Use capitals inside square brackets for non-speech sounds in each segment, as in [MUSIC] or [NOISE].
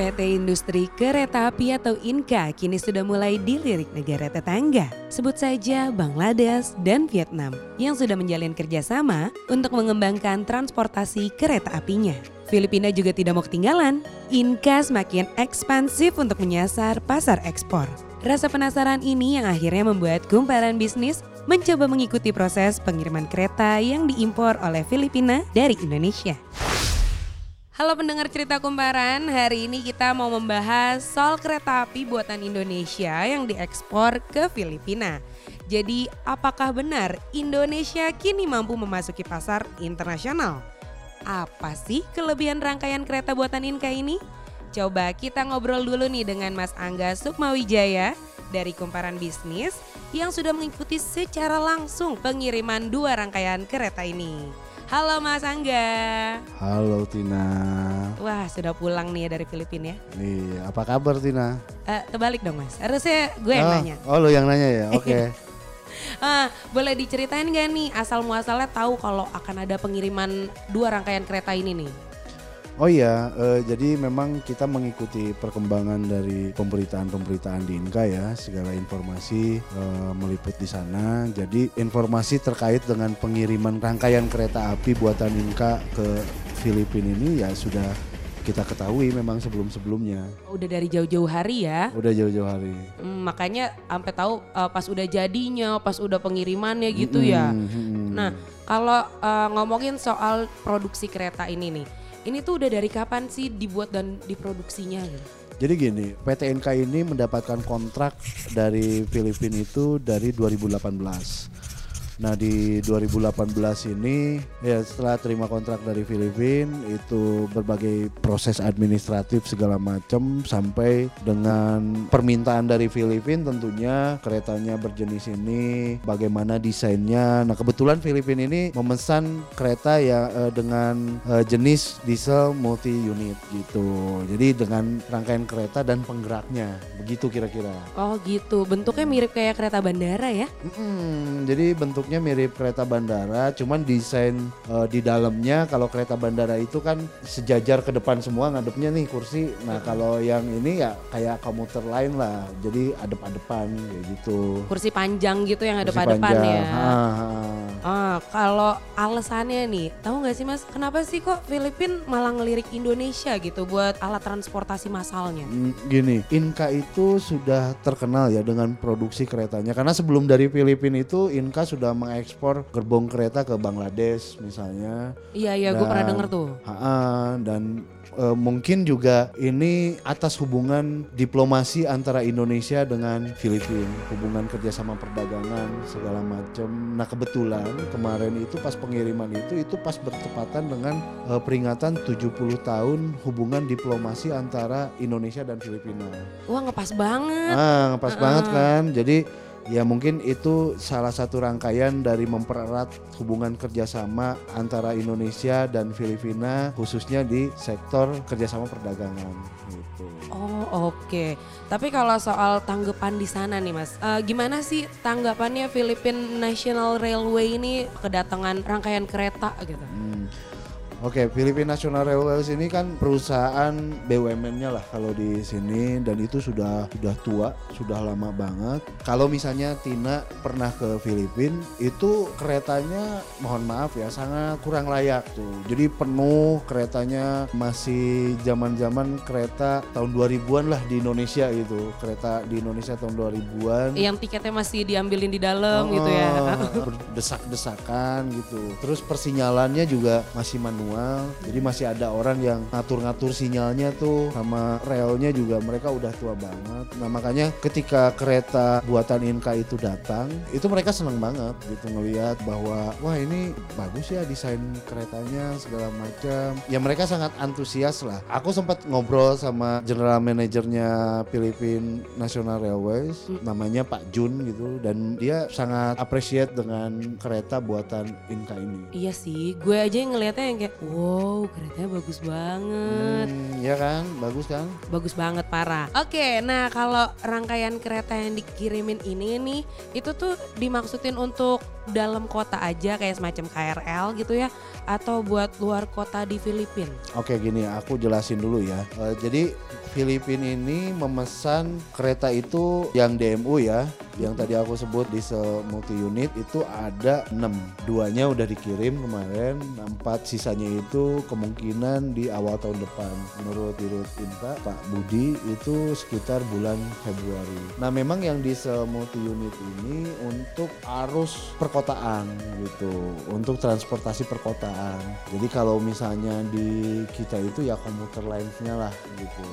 PT Industri Kereta Api atau INKA kini sudah mulai dilirik negara tetangga. Sebut saja Bangladesh dan Vietnam yang sudah menjalin kerjasama untuk mengembangkan transportasi kereta apinya. Filipina juga tidak mau ketinggalan. INKA semakin ekspansif untuk menyasar pasar ekspor. Rasa penasaran ini yang akhirnya membuat kumparan bisnis mencoba mengikuti proses pengiriman kereta yang diimpor oleh Filipina dari Indonesia. Halo pendengar cerita kumparan, hari ini kita mau membahas soal kereta api buatan Indonesia yang diekspor ke Filipina. Jadi apakah benar Indonesia kini mampu memasuki pasar internasional? Apa sih kelebihan rangkaian kereta buatan Inka ini? Coba kita ngobrol dulu nih dengan Mas Angga Sukmawijaya dari Kumparan Bisnis yang sudah mengikuti secara langsung pengiriman dua rangkaian kereta ini. Halo Mas Angga. Halo Tina. Wah sudah pulang nih ya dari Filipina ya. Nih apa kabar Tina? Uh, terbalik dong Mas, harusnya gue yang oh, nanya. Oh lu yang nanya ya, oke. Okay. [LAUGHS] uh, boleh diceritain gak nih asal muasalnya tahu kalau akan ada pengiriman dua rangkaian kereta ini nih? Oh iya, uh, jadi memang kita mengikuti perkembangan dari pemberitaan-pemberitaan di Inka ya, segala informasi uh, meliput di sana. Jadi informasi terkait dengan pengiriman rangkaian kereta api buatan Inka ke Filipina ini ya sudah kita ketahui memang sebelum-sebelumnya. Udah dari jauh-jauh hari ya? Udah jauh-jauh hari. Hmm, makanya sampai tahu uh, pas udah jadinya, pas udah pengirimannya gitu mm -hmm, ya. Mm -hmm. Nah, kalau uh, ngomongin soal produksi kereta ini nih, ini tuh udah dari kapan sih dibuat dan diproduksinya gitu? Jadi gini, PT NK ini mendapatkan kontrak dari Filipina itu dari 2018. Nah di 2018 ini ya setelah terima kontrak dari Filipina itu berbagai proses administratif segala macam sampai dengan permintaan dari Filipina tentunya keretanya berjenis ini bagaimana desainnya. Nah kebetulan Filipina ini memesan kereta ya eh, dengan eh, jenis diesel multi unit gitu. Jadi dengan rangkaian kereta dan penggeraknya begitu kira-kira. Oh gitu, bentuknya mirip kayak kereta bandara ya? Mm -mm, jadi bentuk bentuknya mirip kereta bandara, cuman desain uh, di dalamnya kalau kereta bandara itu kan sejajar ke depan semua ngadepnya nih kursi. Nah kalau yang ini ya kayak komuter lain lah, jadi adep-adepan kayak gitu. Kursi panjang gitu yang adep-adepan ya. Ha, ha. Ah, kalau alasannya nih, tahu nggak sih mas, kenapa sih kok Filipin malah ngelirik Indonesia gitu buat alat transportasi massalnya? Hmm, gini, Inka itu sudah terkenal ya dengan produksi keretanya, karena sebelum dari Filipina itu Inka sudah mengekspor gerbong kereta ke Bangladesh misalnya. Iya iya, gue pernah denger tuh. Ha dan e, mungkin juga ini atas hubungan diplomasi antara Indonesia dengan Filipina, hubungan kerjasama perdagangan segala macam. Nah kebetulan kemarin itu pas pengiriman itu itu pas bertepatan dengan e, peringatan 70 tahun hubungan diplomasi antara Indonesia dan Filipina. Wah ngepas banget. Ah ngepas uh -uh. banget kan. Jadi ya mungkin itu salah satu rangkaian dari mempererat hubungan kerjasama antara Indonesia dan Filipina khususnya di sektor kerjasama perdagangan gitu. Oh oke, okay. tapi kalau soal tanggapan di sana nih mas, uh, gimana sih tanggapannya Philippine National Railway ini kedatangan rangkaian kereta gitu? Hmm. Oke, okay, Filipina National Railways ini kan perusahaan BUMN-nya lah kalau di sini dan itu sudah sudah tua, sudah lama banget. Kalau misalnya Tina pernah ke Filipina, itu keretanya mohon maaf ya sangat kurang layak tuh. Jadi penuh keretanya masih zaman-zaman kereta tahun 2000-an lah di Indonesia gitu. Kereta di Indonesia tahun 2000-an. Yang tiketnya masih diambilin di dalam oh, gitu ya. [LAUGHS] Berdesak-desakan gitu. Terus persinyalannya juga masih manual manual. Jadi masih ada orang yang ngatur-ngatur sinyalnya tuh sama relnya juga mereka udah tua banget. Nah makanya ketika kereta buatan Inka itu datang itu mereka seneng banget gitu ngelihat bahwa wah ini bagus ya desain keretanya segala macam. Ya mereka sangat antusias lah. Aku sempat ngobrol sama general manajernya Philippine National Railways hmm. namanya Pak Jun gitu dan dia sangat appreciate dengan kereta buatan Inka ini. Iya sih gue aja yang ngeliatnya yang kayak Wow, keretanya bagus banget. Hmm, ya kan, bagus kan? Bagus banget parah. Oke, nah kalau rangkaian kereta yang dikirimin ini nih, itu tuh dimaksudin untuk dalam kota aja kayak semacam KRL gitu ya atau buat luar kota di Filipina? Oke gini aku jelasin dulu ya. Uh, jadi Filipina ini memesan kereta itu yang DMU ya, yang tadi aku sebut di multi unit itu ada 6. Duanya udah dikirim kemarin, empat sisanya itu kemungkinan di awal tahun depan. Menurut Dirut Inka, Pak Budi itu sekitar bulan Februari. Nah memang yang di multi unit ini untuk arus perkotaan gitu, untuk transportasi perkotaan. Jadi kalau misalnya di kita itu ya komuter lainnya lah gitu.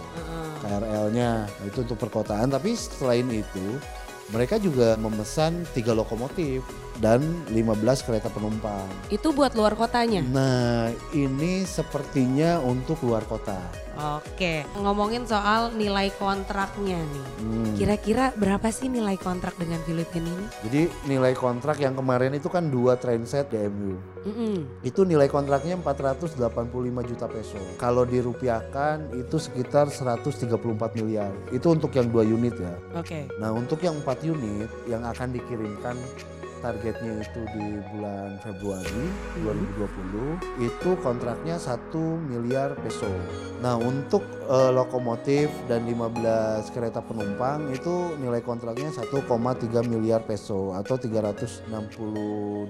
KRL-nya itu untuk perkotaan tapi selain itu mereka juga memesan tiga lokomotif dan 15 kereta penumpang. Itu buat luar kotanya? Nah, ini sepertinya untuk luar kota. Oke, ngomongin soal nilai kontraknya nih. Hmm. Kira-kira berapa sih nilai kontrak dengan Filipina ini? Jadi nilai kontrak yang kemarin itu kan dua trainset DMU. Mm -hmm. Itu nilai kontraknya 485 juta peso. Kalau dirupiahkan itu sekitar 134 miliar. Itu untuk yang dua unit ya. Oke. Okay. Nah untuk yang empat unit yang akan dikirimkan targetnya itu di bulan Februari 2020 itu kontraknya 1 miliar peso. Nah untuk uh, lokomotif dan 15 kereta penumpang itu nilai kontraknya 1,3 miliar peso atau 362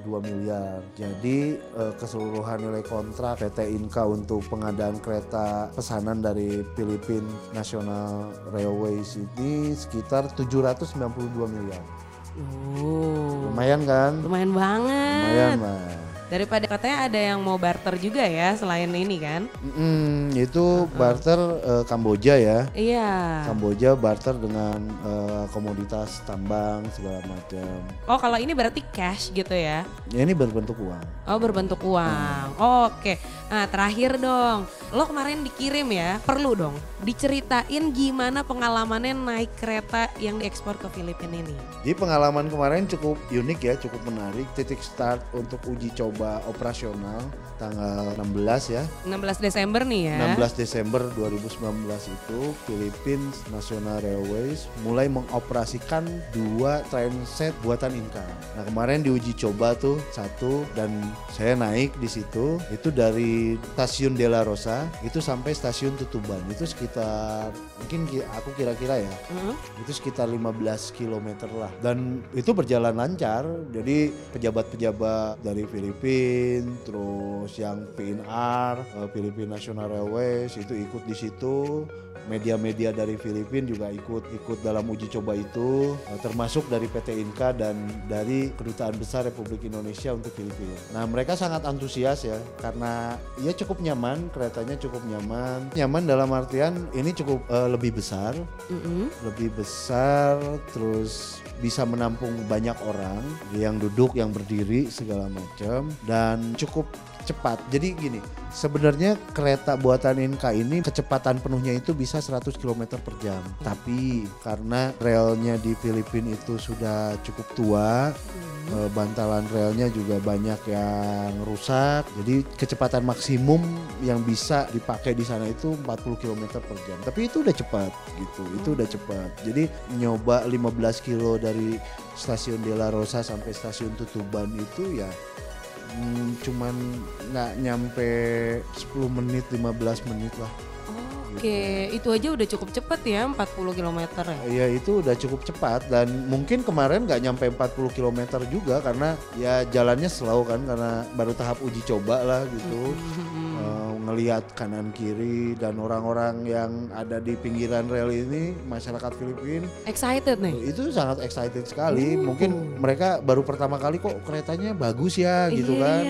miliar. Jadi uh, keseluruhan nilai kontrak PT Inka untuk pengadaan kereta pesanan dari Filipina National Railways ini sekitar 792 miliar. Oh. Lumayan kan? Lumayan banget. Lumayan lah. Daripada katanya ada yang mau barter juga ya selain ini kan? Mm, itu barter uh, Kamboja ya. Iya. Kamboja barter dengan uh, komoditas tambang segala macam. Oh kalau ini berarti cash gitu ya? Ya ini berbentuk uang. Oh berbentuk uang. Hmm. Oh, Oke. Okay. Nah terakhir dong, lo kemarin dikirim ya, perlu dong diceritain gimana pengalamannya naik kereta yang diekspor ke Filipina ini. Jadi pengalaman kemarin cukup unik ya, cukup menarik. Titik start untuk uji coba operasional tanggal 16 ya. 16 Desember nih ya. 16 Desember 2019 itu Philippines National Railways mulai mengoperasikan dua train set buatan Inka. Nah kemarin diuji coba tuh satu dan saya naik di situ itu dari stasiun Della Rosa itu sampai stasiun Tutuban. Itu sekitar mungkin aku kira-kira ya. Uh-huh. itu sekitar 15 km lah. Dan itu berjalan lancar. Jadi pejabat-pejabat dari Filipina terus yang PNR eh, Filipina National Railways itu ikut di situ media-media dari Filipina juga ikut ikut dalam uji coba itu eh, termasuk dari PT Inka dan dari Kedutaan Besar Republik Indonesia untuk Filipina. Nah mereka sangat antusias ya karena ya cukup nyaman keretanya cukup nyaman nyaman dalam artian ini cukup uh, lebih besar mm -hmm. lebih besar terus bisa menampung banyak orang yang duduk yang berdiri segala macam dan cukup cepat. Jadi gini, sebenarnya kereta buatan Inka ini kecepatan penuhnya itu bisa 100 km per jam. Tapi karena relnya di Filipina itu sudah cukup tua, hmm. bantalan relnya juga banyak yang rusak. Jadi kecepatan maksimum yang bisa dipakai di sana itu 40 km per jam. Tapi itu udah cepat gitu. Itu udah cepat. Jadi nyoba 15 kilo dari stasiun Della Rosa sampai stasiun Tutuban itu ya hmm, cuman nggak nyampe 10 menit 15 menit lah Oke, gitu. itu aja udah cukup cepat ya 40 km ya? Iya itu udah cukup cepat dan mungkin kemarin nggak nyampe 40 km juga karena ya jalannya slow kan karena baru tahap uji coba lah gitu. Ngelihat kanan kiri dan orang-orang yang ada di pinggiran rel ini masyarakat Filipina excited nih. Itu sangat excited sekali. Uh. Mungkin mereka baru pertama kali kok keretanya bagus ya gitu iya. kan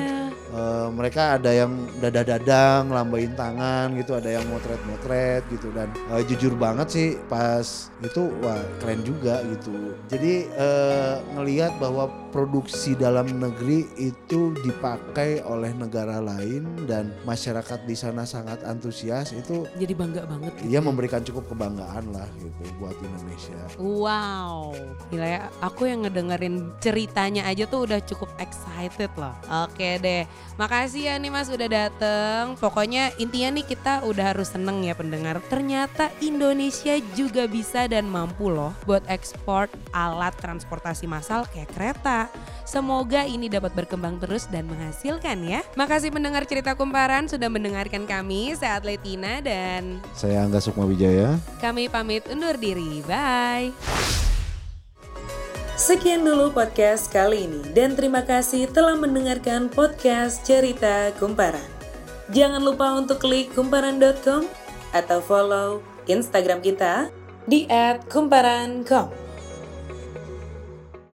uh, mereka ada yang dada-dadang, lambain tangan gitu, ada yang motret-motret gitu dan uh, jujur banget sih pas itu wah keren juga gitu. Jadi uh, ngelihat bahwa produksi dalam negeri itu dipakai oleh negara lain dan masyarakat di sana sangat antusias itu jadi bangga banget gitu. Iya memberikan cukup kebanggaan lah gitu buat Indonesia. Wow. Gila ya, aku yang ngedengerin ceritanya aja tuh udah cukup excited loh. Oke deh. Makasih ya nih Mas udah dateng. Pokoknya intinya nih kita udah harus seneng ya pendengar. Ternyata Indonesia juga bisa dan mampu loh buat ekspor alat transportasi massal kayak kereta, kita. Semoga ini dapat berkembang terus dan menghasilkan ya. Makasih pendengar cerita kumparan sudah mendengarkan kami. Saya Atletina dan Saya Angga Sukma Wijaya. kami pamit undur diri. Bye. Sekian dulu podcast kali ini dan terima kasih telah mendengarkan podcast Cerita Kumparan. Jangan lupa untuk klik kumparan.com atau follow Instagram kita di @kumparan.com.